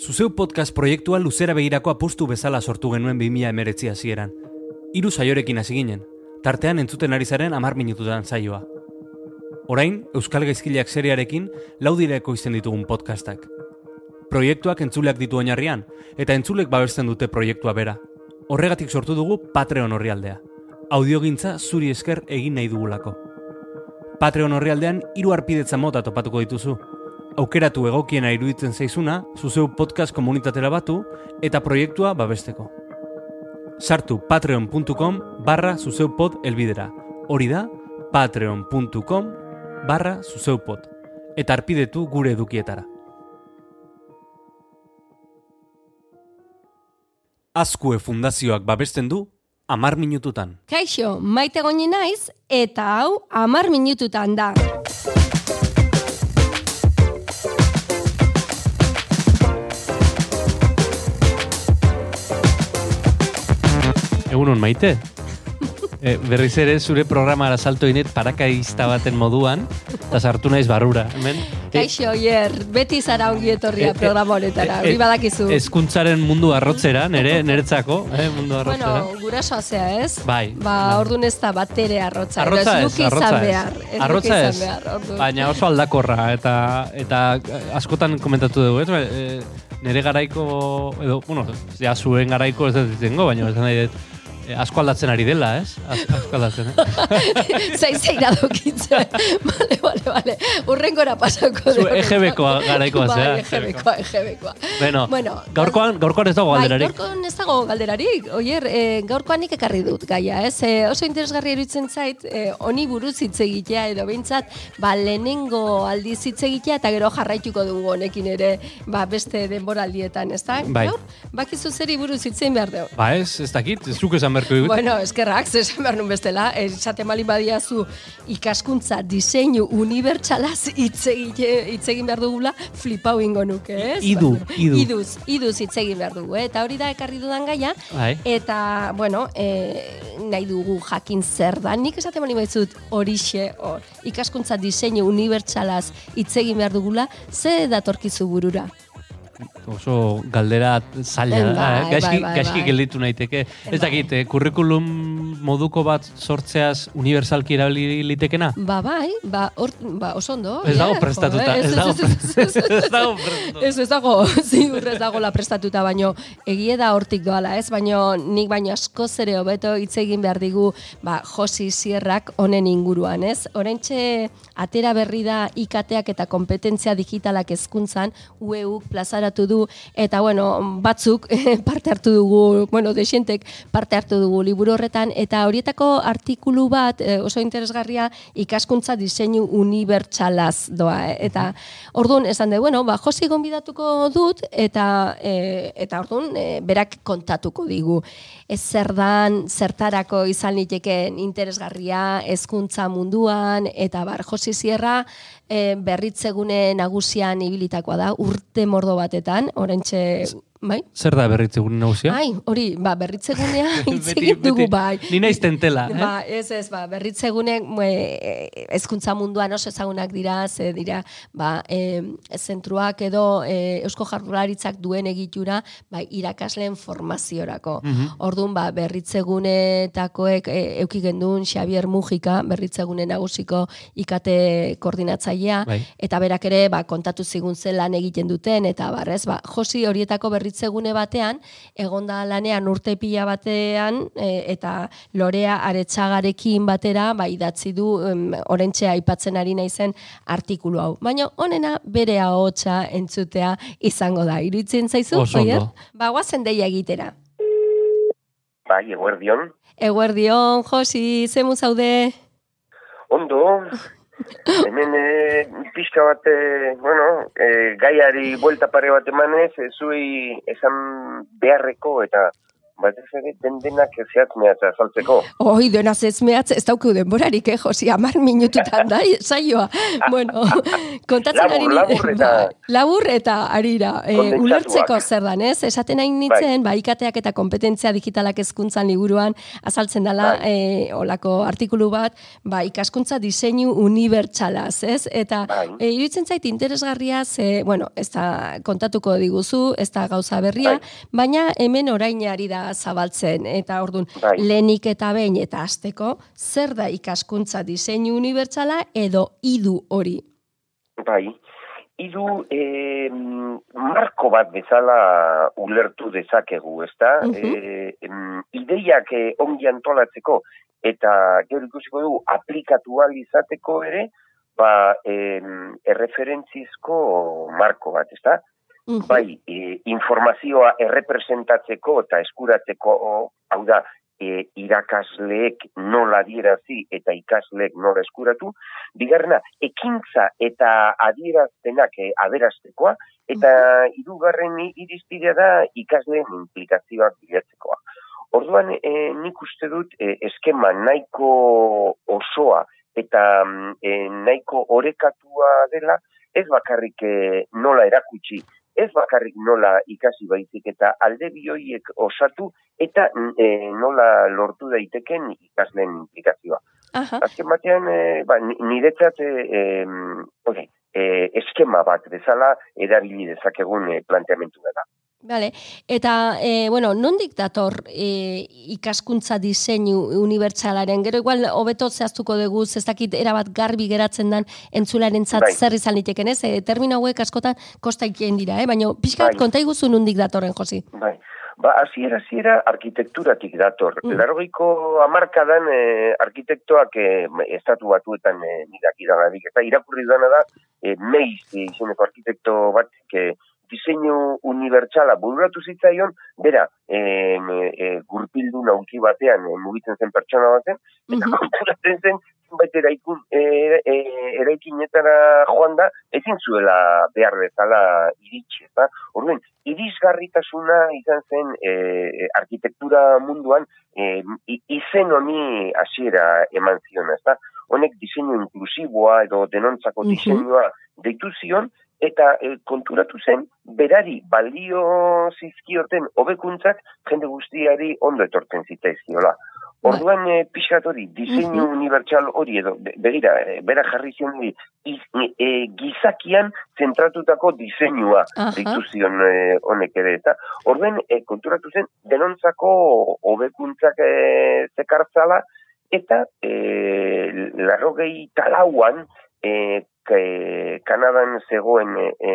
Zuzeu podcast proiektua luzera begirako apustu bezala sortu genuen 2000 emeretzi hasieran. Hiru saiorekin hasi ginen, tartean entzuten ari zaren amar minututan saioa. Orain, Euskal Gaizkileak seriarekin laudireko izen ditugun podcastak. Proiektuak entzuleak ditu oinarrian, eta entzulek babesten dute proiektua bera. Horregatik sortu dugu Patreon horrialdea. Audiogintza zuri esker egin nahi dugulako. Patreon horrialdean hiru arpidetza mota topatuko dituzu. Aukeratu egokiena iruditzen zaizuna, zuzeu podcast komunitatera batu eta proiektua babesteko. Sartu patreon.com barra zuzeupod elbidera. Hori da, patreon.com barra zuzeupod. Eta arpidetu gure edukietara. Azkue fundazioak babesten du, amar minututan. Kaixo, maite goni naiz, eta hau amar minututan da. Egunon maite? E, berriz ere zure programara salto inet parakaista baten moduan, eta sartu naiz barrura. Hemen, e, Kaixo, oier, beti zara ongi etorria e, e, programa honetara, hori badakizu. Ezkuntzaren mundu arrotzera, nere, neretzako, eh, mundu arrotzera. Bueno, gurasoa zea, ez? Bai, Ba, bai. ordun ez da batere arrotza. edo Arrotza ez, arrotza ez. behar. Ez luke Arrotza izan ez, behar, orduan. baina oso aldakorra, eta eta askotan komentatu dugu, ez? E, nere garaiko, edo, bueno, ja zuen garaiko ez dut izango, baina ez nahi dut, asko aldatzen ari dela, ez? Asko aldatzen, eh? Zai zeira dokitzen. vale, vale, vale. Urrengora pasako Zu EGB-koa garaikoa zea. Bai, EGB-koa, EGB-koa. Bueno, Bueno, gaurkoan, gaurkoan ez dago Bai, alderarik. gaurkoan ez dago galderarik. Oier, e, gaurkoan nik ekarri dut gaia, ez? E, oso interesgarri iruditzen zait, e, honi buruz hitz egitea edo behintzat, ba, lehenengo aldiz hitz egitea eta gero jarraituko dugu honekin ere, ba, beste denboraldietan, ez da? Bai. Gaur, bakizu zeri buruz hitzein behar dugu. Ba ez, ez dakit, zuk esan berko digut. Bueno, eskerrak, zesan behar nun bestela, esate malin badiazu ikaskuntza diseinu unibertsalaz hitz egin behar dugula, flipau ingo nuke, ez? Idu, idu. Iduz, iduz hitz egin behar dugu, eh? eta hori da ekarri dudan gaia, Bai. eta, bueno, e, nahi dugu jakin zer da, nik esate malin baditzut horixe, hor, ikaskuntza diseinu unibertsalaz hitz egin behar dugula, ze datorkizu burura? Oso galdera zaila da, Bai, eh? gaizki, bai, gaizki bai. gelditu naiteke. Ez dakit, eh, kurrikulum moduko bat sortzeaz universalki erabili litekena? Ba, bai, ba, or, ba oso ondo. Ez dago prestatuta, ez dago prestatuta. Ez ez dago, ziur ez dago la prestatuta, baino egie da hortik doala, ez? Baino nik baino asko zere hobeto hitz egin behar digu, ba, Josi Sierrak honen inguruan, ez? Oraintxe atera berri da IKTak eta kompetentzia digitalak hezkuntzan UEUk plazaratu du eta bueno, batzuk parte hartu dugu, bueno, desientek parte hartu dugu liburu horretan eta horietako artikulu bat eh, oso interesgarria ikaskuntza diseinu unibertsalaz doa, eh? eta orduan esan de, bueno, ba, Josi gonbidatuko dut eta e, eta orduan e, berak kontatuko digu. Ez zer dan, zertarako izan litekeen interesgarria hezkuntza munduan eta bar Josi Sierra e, berritzegune nagusian ibilitakoa da urte mordo batetan, orentxe bai? Zer da berritze gure nagusia? Ai, hori, ba, berritzegunea hitz egin dugu bai. Ni naiz tentela, eh? Ba, ez ez, ba, berritzegunek hezkuntza munduan oso ezagunak dira, ze dira, ba, e, zentruak edo e, Eusko Jarrularitzak duen egitura, ba, irakasleen formaziorako. Mhm. Orduan, ba, berritzegunetakoek e, euki gendun Xavier Mujika, berritzegune nagusiko ikate koordinatzailea, Bai. eta berak ere ba, kontatu zigun zen lan egiten duten, eta barrez, ba, josi horietako berritzegune batean, egonda lanean urte pila batean, e, eta lorea aretxagarekin batera, ba, idatzi du, em, orentxe aipatzen ari naizen artikulu hau. Baina honena bere ahotsa entzutea izango da. Iruditzen zaizu? Oso? Ba, guazen deia egitera. Bai, eguerdion. Eguerdion, Josi, zemu zaude? Ondo, hemen e, pixka bat, e, bueno, e, gaiari buelta pare bat emanez, e, zui esan beharreko eta batez ere den denak zehatz mehatz azaltzeko. Oi, dena zezmeatz, ez dauku denborarik, eh, Josi, amar minututan da, saioa. bueno, kontatzen ari... Labur, labur eta... Ba, labur eta arira, e, ulertzeko zer dan, ez? Esaten nahi nintzen, bai. ba, ikateak eta kompetentzia digitalak ezkuntzan liburuan, azaltzen dela, bai. e, olako artikulu bat, ba, ikaskuntza diseinu unibertsalaz, ez? Eta, bai. e, iruditzen zait, interesgarria, ze, bueno, ez da kontatuko diguzu, ez da gauza berria, bai. baina hemen orainari da zabaltzen. Eta ordun bai. lenik eta behin eta hasteko zer da ikaskuntza diseinu unibertsala edo idu hori? Bai. Idu e, marko bat bezala ulertu dezakegu ezta? Uh -huh. e, ideiak e, ongi antolatzeko eta gero ikusiko dugu aplikatu izateko ere ba e, erreferentzizko marko bat ezta bai, e, informazioa errepresentatzeko eta eskuratzeko, hau da, e, irakasleek nola dierazi eta ikasleek nola eskuratu, bigarrena, ekintza eta adieraztenak e, aberaztekoa, eta hirugarren irizpidea da ikasleen implikazioak bilatzekoa. Orduan, e, nik uste dut e, eskema nahiko osoa eta e, nahiko orekatua dela, ez bakarrik e, nola erakutsi ez bakarrik nola ikasi baizik eta alde bioiek osatu eta e, nola lortu daiteken ikasleen implikazioa. Azken batean, e, ba, niretzat e, e, eskema bat bezala erabili dezakegun e, planteamentu da. Vale. Eta, e, bueno, nondik dator e, ikaskuntza diseinu unibertsalaren? Gero igual, hobeto zehaztuko dugu, ez dakit erabat garbi geratzen dan entzularen zat bai. zer izan liteken, ez? E, termino hauek askotan kostaikien dira, eh? Baina, pixka bai. konta iguzu nondik datorren, Josi? Bai. Ba, aziera, aziera, arkitekturatik dator. Mm. Largoiko amarkadan e, arkitektoak e, estatu batuetan e, Eta irakurri duena da, e, meiz, e, izeneko arkitekto bat, e, diseinu unibertsala bururatu zitzaion, bera, e, e, gurpildu nauki batean e, mugitzen zen pertsona baten, eta konturatzen zen, zenbait eraikun, e, e, eraikinetara joan da, ezin zuela behar bezala iritsi, eta orduen, irisgarritasuna izan zen e, arkitektura munduan e, izen honi hasiera eman zion, ezta? Honek diseinu inklusiboa edo denontzako diseinua deitu zion, eta e, konturatu zen, berari balio zizkioten hobekuntzak jende guztiari ondo etortzen zitaizkiola. Bai. Orduan e, pixat hori, diseinu unibertsal hori edo, begira, e, bera jarri zion hori, e, gizakian zentratutako diseinua dituzion e, honek ere, eta orduan e, konturatu zen, denontzako hobekuntzak e, zekartzala, eta e, larrogei talauan, e, Kanadan zegoen e,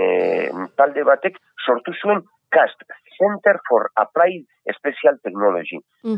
talde batek sortu zuen CAST, Center for Applied Special Technology. Uh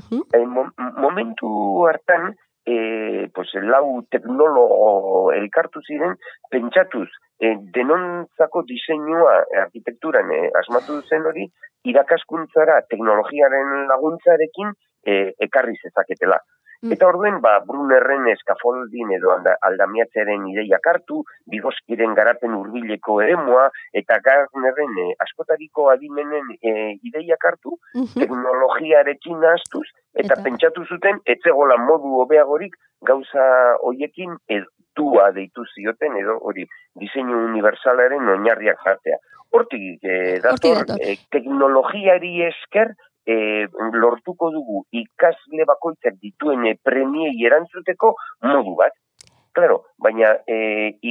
momentu hartan, e, pues, lau teknologo elkartu ziren, pentsatuz, e, denontzako diseinua arkitekturan e, asmatu zen hori, irakaskuntzara teknologiaren laguntzarekin e, ekarri zezaketela. Mm. Eta orduen, ba, Brunerren eskafoldin edo aldamiatzeren ideiak hartu, bigoskiren garapen hurbileko eremua, eta Garnerren eh, askotariko adimenen eh, ideiak hartu, mm -hmm. teknologiarekin astuz, eta, eta pentsatu zuten, etzegola modu hobeagorik gauza hoiekin edua deitu zioten, edo hori, diseinu universalaren oinarriak jartea. Hortik, eh, dator, eh, teknologiari esker, e, lortuko dugu ikasle bakoitzak dituen premiei erantzuteko modu bat. Claro, baina e,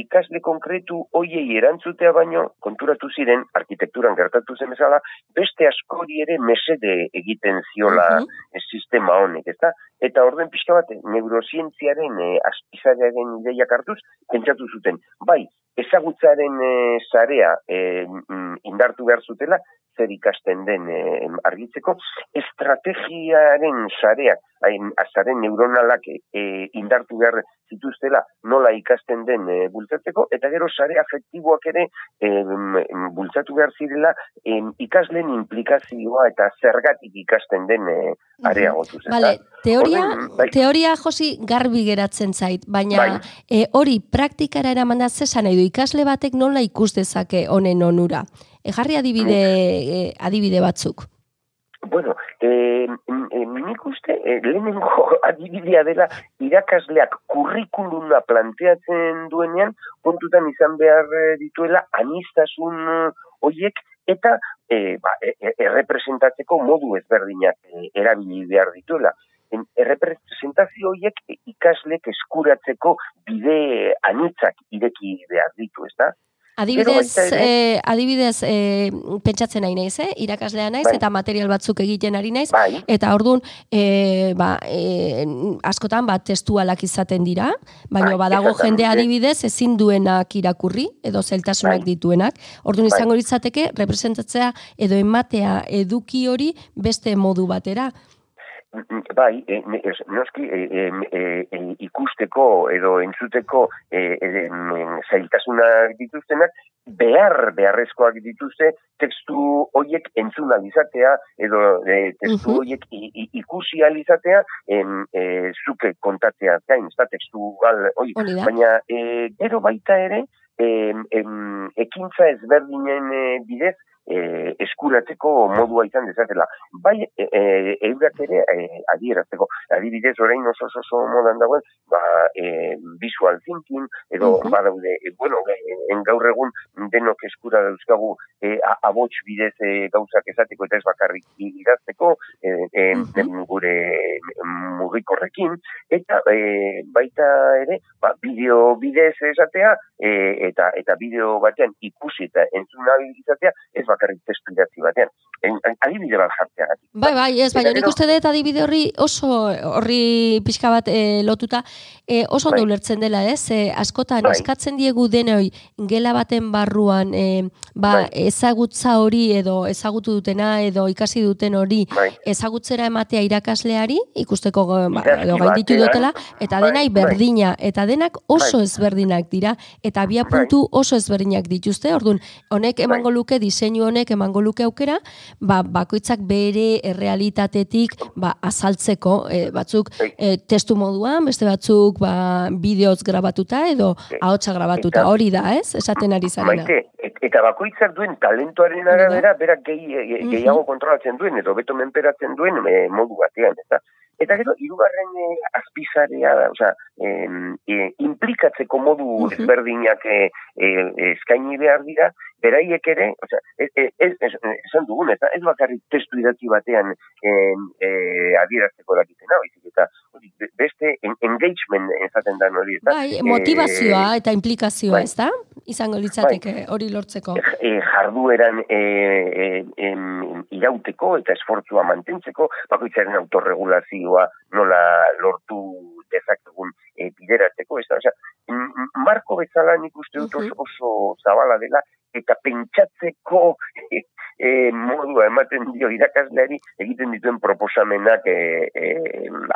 ikasle konkretu hoiei erantzutea baino konturatu ziren arkitekturan gertatu zen bezala beste askori ere mesede egiten ziola uh sistema honek, ezta? Eta orden pixka bat neurozientziaren e, azpizaren ideiak hartuz pentsatu zuten. Bai, ezagutzaren e, zarea e, indartu behar zutela, zer ikasten den e, argitzeko, estrategiaren sareak, hain azaren neuronalak e, indartu behar zituztela nola ikasten den e, bultzatzeko, eta gero sare afektiboak ere e, bultzatu behar zirela e, ikaslen implikazioa eta zergatik ikasten den e, areagotu. Vale, teoria, bai. teoria josi garbi geratzen zait, baina bai. e, hori praktikara eraman da zesan edo ikasle batek nola ikus dezake honen onura. Ejarri adibide, eh, adibide batzuk. Bueno, E, e, nik uste, e, lehenengo adibidea dela, irakasleak kurrikuluna planteatzen duenean, kontutan izan behar dituela, anistasun hoiek, eta ba, e, e, errepresentatzeko modu ezberdinak e, erabili behar dituela errepresentazio horiek ikaslek eskuratzeko bide anitzak ireki behar ditu, ez da? Adibidez, eh, adibidez eh, pentsatzen nahi naiz, eh? irakaslea naiz, bai. eta material batzuk egiten ari naiz, bai. eta orduan, eh, ba, eh, askotan, bat testualak izaten dira, baina bai, badago jende adibidez, ezin duenak irakurri, edo zeltasunak bai. dituenak, orduan bai. izango ditzateke, representatzea edo ematea eduki hori beste modu batera. Bai, e, noski e, e, e, ikusteko edo entzuteko e, e, zailtasunak dituztenak, behar beharrezkoak dituzte tekstu hoiek entzun alizatea edo e, testu hoiek ikusi alizatea en, e, zuke kontatzea gain, ez da tekstu gal, oi, baina e, gero baita ere, e, ekintza ezberdinen e, bidez, e, eskuratzeko modua izan dezatela. Bai, e, e, eurak ere e, adierazteko. Adibidez, orain oso oso, oso modan dagoen, ba, e, visual thinking, edo, uh -huh. badaude, e, bueno, en gaur egun denok eskura dauzkagu e, abots bidez e, gauzak esateko eta ez bakarrik idazteko, e, e, gure mugikorrekin, eta e, baita ere, ba, bideo bidez esatea, e, eta eta bideo batean ikusi eta entzun izatea, ez bakarrik testu idatzi batean. adibide bat jartzea Bai, bai, ez, baina nik uste dut adibide horri oso horri pixka bat e, lotuta e, oso bai. ulertzen dela, ez? E, askotan bai. eskatzen diegu denoi gela baten barruan e, ba, bai. ezagutza hori edo ezagutu dutena edo ikasi duten hori bai. ezagutzera ematea irakasleari ikusteko ba, edo gainditu dutela eta bai. denai berdina eta denak oso bai. ezberdinak dira eta bia puntu oso ezberdinak dituzte, orduan honek emango luke diseinu honek emango luke aukera, ba, bakoitzak bere errealitatetik ba, azaltzeko e, batzuk e, testu moduan, beste batzuk ba, bideoz grabatuta edo ahotsa grabatuta, hori da, ez? Esaten ari zarena. eta bakoitzak duen talentuaren arabera, berak gehi, gehiago kontrolatzen duen, edo beto menperatzen duen e, modu batean, eta Eta gero, irugarren e, azpizarea da, oza, e, implikatzeko modu uh -huh. ezberdinak e, eskaini behar dira, beraiek ere, oza, ez, ez, ez, esan dugun, eta ez bakarrik testu idatzi batean e, e, adierazteko dakitena, baizik, eta beste engagement ezaten da hori. Bai, motivazioa eta implikazioa, bai, ez da? Izango litzateke bai, hori lortzeko. E, jardueran e, e, irauteko eta esfortzua mantentzeko, bakoitzaren autorregulazio nola lortu dezakegun e, bideratzeko, ez da, osea, marko bezala nik uste dut oso, oso zabala dela, eta pentsatzeko e, modua ematen dio irakasleari egiten dituen proposamenak e, e,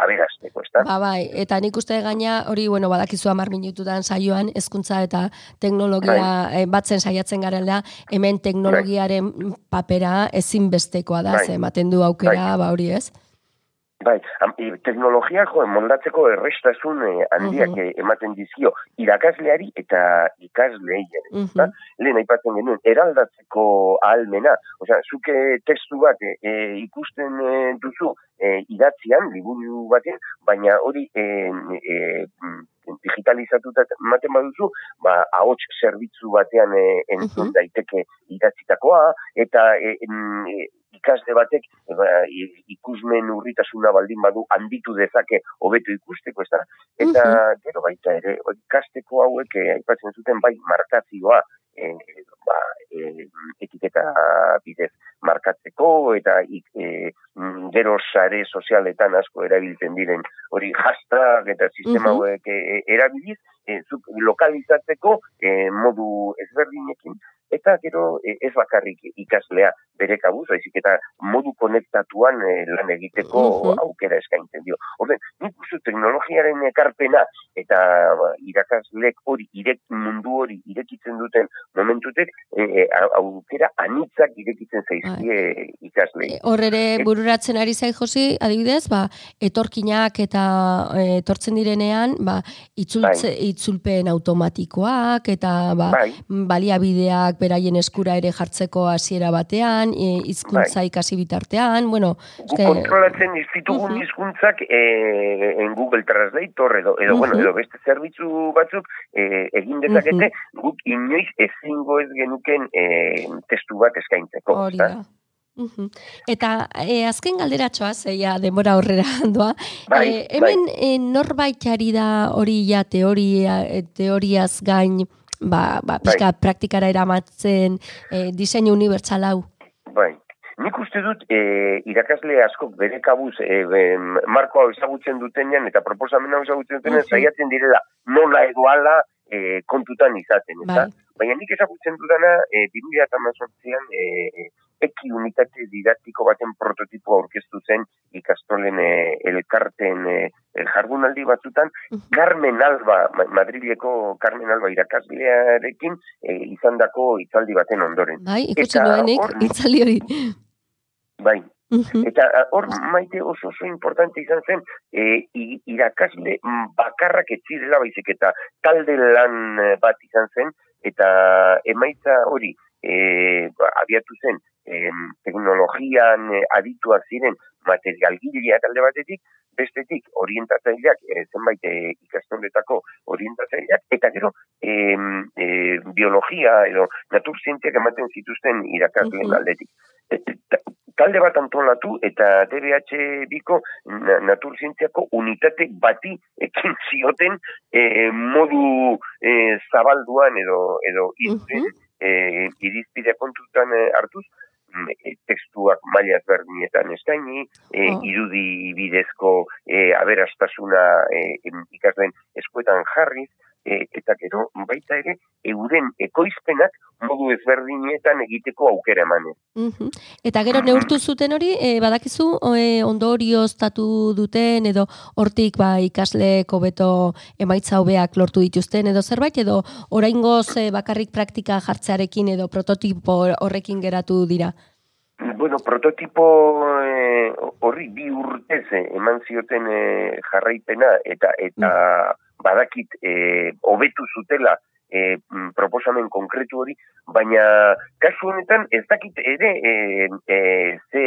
aberazteko, ez da? Ba, bai, eta nik uste gaina hori, bueno, badakizu amar minututan saioan, hezkuntza eta teknologia bai. batzen saiatzen garela, hemen teknologiaren papera ezinbestekoa da, bai. ze ematen du aukera, bai. ba hori ez? Bai, teknologia jo, moldatzeko errestasun eh, handiak uh ematen dizio irakasleari eta ikasleei. Uh -huh. Lehen aipatzen genuen, eraldatzeko ahalmena. Osea, zuke testu bat e, ikusten e, duzu e, idatzian, liburu baten, baina hori e, e, digitalizatuta ematen baduzu, ba, ahots zerbitzu batean e, entzun daiteke idatzitakoa, eta e, e, ikasle batek ba, ikusmen urritasuna baldin badu handitu dezake hobeto ikusteko, ez da? Eta gero baita ere, ikasteko hauek eh, aipatzen zuten bai markazioa, e, ba, e, etiketa bidez markatzeko eta e, gero sare sozialetan asko erabiltzen diren hori hashtag eta sistema hauek e, erabiliz e, lokalizatzeko e, modu ezberdinekin. Eta gero ez bakarrik ikaslea bere kabuz, baizik eta modu konektatuan e, lan egiteko aukera eskaintzen dio. Orden, nik uste teknologiaren ekarpena eta ba, irakaslek hori, irek, mundu hori irekitzen duten momentutek, e, e, aukera anitzak irekitzen zaizkie bai. ikaslei. Horrere bururatzen ari zai josi, adibidez, ba, etorkinak eta etortzen direnean, ba, itzultze, bai. itzulpen automatikoak eta ba, bai. baliabideak beraien eskura ere jartzeko hasiera batean, e, izkuntza ikasi bitartean, bueno... Gu kontrolatzen izitugun uh izkuntzak e, en Google Translator edo, edo, bueno, edo beste zerbitzu batzuk e, egin dezakete, guk inoiz ezingo ez genuken e, testu bat eskaintzeko. Hori da. Eta e, azken galderatxoa, zeia denbora horrera handoa, bai, e, hemen bai. E, norbaitari da hori ja teoria, teoriaz gain, ba, ba, pixka bai. praktikara eramatzen e, diseinu unibertsal hau? Bai, nik uste dut e, irakasle asko bere kabuz e, e, marko hau ezagutzen dutenean eta proposamen hau ezagutzen dutenean uh zaiatzen direla nola edo ala e, kontutan izaten. Bai. Baina nik ezagutzen dudana e, 2008an e, eki unitate didaktiko baten prototipo aurkeztu zen ikastolen e, elkarten e, jardunaldi batzutan, Carmen Alba, Madrileko Carmen Alba irakaslearekin e, izan dako itzaldi baten ondoren. Bai, ikutzen duenik, itzaldi hori. Bai, Eta hor maite oso oso importante izan zen e, irakasle bakarrak etzirela baizik eta talde lan bat izan zen eta emaitza hori e, abiatu zen e, teknologian e, adituak ziren materialgileak alde batetik, bestetik orientatzaileak e, zenbait e, ikastoletako orientatzaileak eta gero e, e, biologia edo naturzientziak ematen zituzten irakasleen aldetik. E, talde bat antolatu eta DBH biko naturzientziako unitate bati ekin zioten e, modu e, zabalduan edo edo izten, e, irizpide kontutan hartuz, Mm, e, testuak maila ezberdinetan eskaini, e, irudi bidezko e, aberastasuna e, ikasleen eskuetan jarriz, e, eta gero baita ere euren ekoizpenak modu ezberdinetan egiteko aukera emanez. Mm Eta gero neurtu zuten hori, e, badakizu e, ondorio duten edo hortik ba, ikasleko beto emaitza hobeak lortu dituzten edo zerbait, edo oraingoz e, bakarrik praktika jartzearekin edo prototipo horrekin geratu dira? Bueno, prototipo e, horri bi urtez eman zioten e, jarraipena eta eta mm badakit e, hobetu zutela e, proposamen konkretu hori, baina kasu honetan ez dakit ere e, e, ze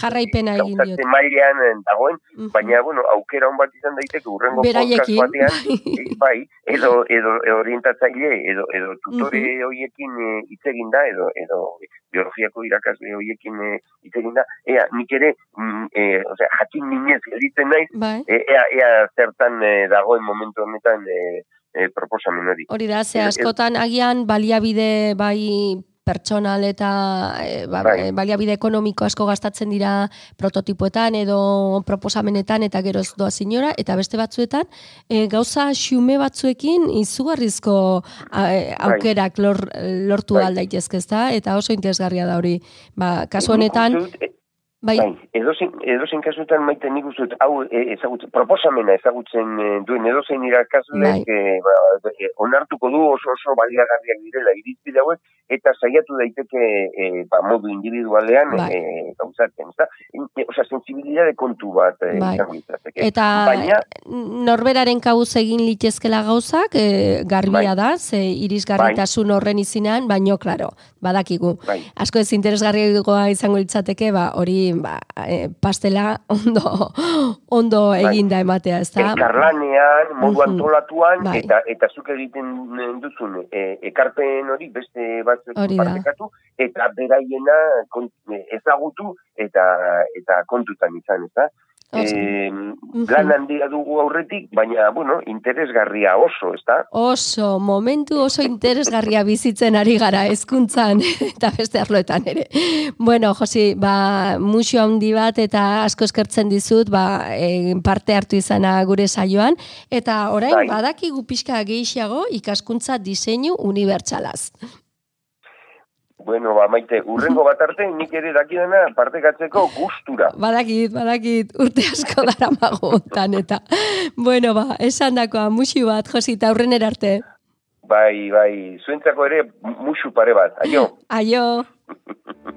jarraipena egin diot. mailean dagoen, baina bueno, aukera hon bat izan daiteke urrengo podcast batean, bai. bai, edo, edo orientatzaile, edo, edo tutore uh -huh. hoiekin hitz egin da, edo, edo biologiako irakasle hoiekin hitz egin da, ea, nik ere, mm, e, osea, jakin minez gelditzen naiz, bai. e, ea, ea zertan e, dagoen momentu honetan e, e, proposamen hori. Hori da, ze askotan agian baliabide bai pertsonal eta e, ba, bai. baliabide ekonomiko asko gastatzen dira prototipoetan edo proposamenetan eta geroz doa zinora, eta beste batzuetan e, gauza xume batzuekin izugarrizko a, e, bai. aukerak lor, lortu bai. aldaitezke ezta, eta oso interesgarria da hori. Ba, kasu honetan... Bai. bai. Edozein, edozein kasutan maite nik uste, hau e, ezagutzen, proposamena ezagutzen e, duen edozein irakasle, bai. e, ba, onartuko du oso oso baliagarriak direla irizpide hauek, eta saiatu daiteke e, ba, modu individualean bai. e, gauzatzen, ezta? E, Osa, sensibilidade kontu bat e, bai. Eta Baina, norberaren kabuz egin litezkela gauzak, e, garbia bai. da, ze irisgarritasun bai. horren izinean, baino, klaro, badakigu. Bai. Asko ez interesgarriagoa izango litzateke, ba, hori ba, e, pastela ondo ondo bai. eginda ematea, ez da? Elkarlanean, modu antolatuan, bai. eta, eta zuk egiten duzun, e, ekarpen hori beste batzuk partekatu, eta beraiena ezagutu eta eta kontutan izan, ez da? Eh, lan handia dugu aurretik, baina, bueno, interesgarria oso, ez da? Oso, momentu oso interesgarria bizitzen ari gara, ezkuntzan, eta beste arloetan ere. Bueno, Josi, ba, musio handi bat, eta asko eskertzen dizut, ba, e, parte hartu izana gure saioan, eta orain, bai. badaki gupiska gehiago ikaskuntza diseinu unibertsalaz. Bueno, ba, maite, urrengo bat arte, nik ere dakidana partekatzeko gustura. Badakit, badakit, urte asko dara magotan, eta. Bueno, ba, esan dakoa, musi bat, Josi, eta urren erarte. Bai, bai, zuentzako ere musu pare bat, aio. Aio.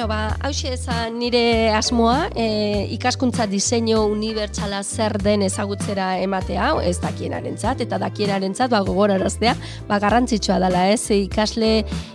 Bueno, ba, hause ezan nire asmoa, e, ikaskuntza diseinu unibertsala zer den ezagutzera ematea, ez dakienaren zat, eta dakienaren zat, ba, gogoraraztea, ba, garrantzitsua dela, ez, e, ikasle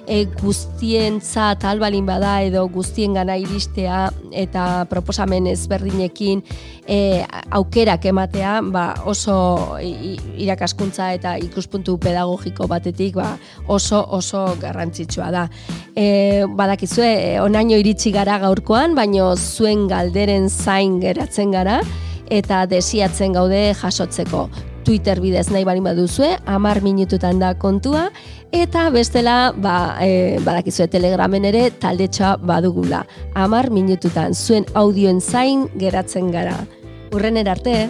e, guztien zat albalin bada, edo guztien gana iristea, eta proposamen ezberdinekin e, aukerak ematea, ba, oso irakaskuntza eta ikuspuntu pedagogiko batetik, ba, oso, oso garrantzitsua da. E, badakizue, onaino iritsi gara gaurkoan, baino zuen galderen zain geratzen gara, eta desiatzen gaude jasotzeko. Twitter bidez nahi bali baduzue, amar minututan da kontua, eta bestela, ba, e, badakizue telegramen ere, taldetxoa badugula. Amar minututan, zuen audioen zain geratzen gara. Urren erarte,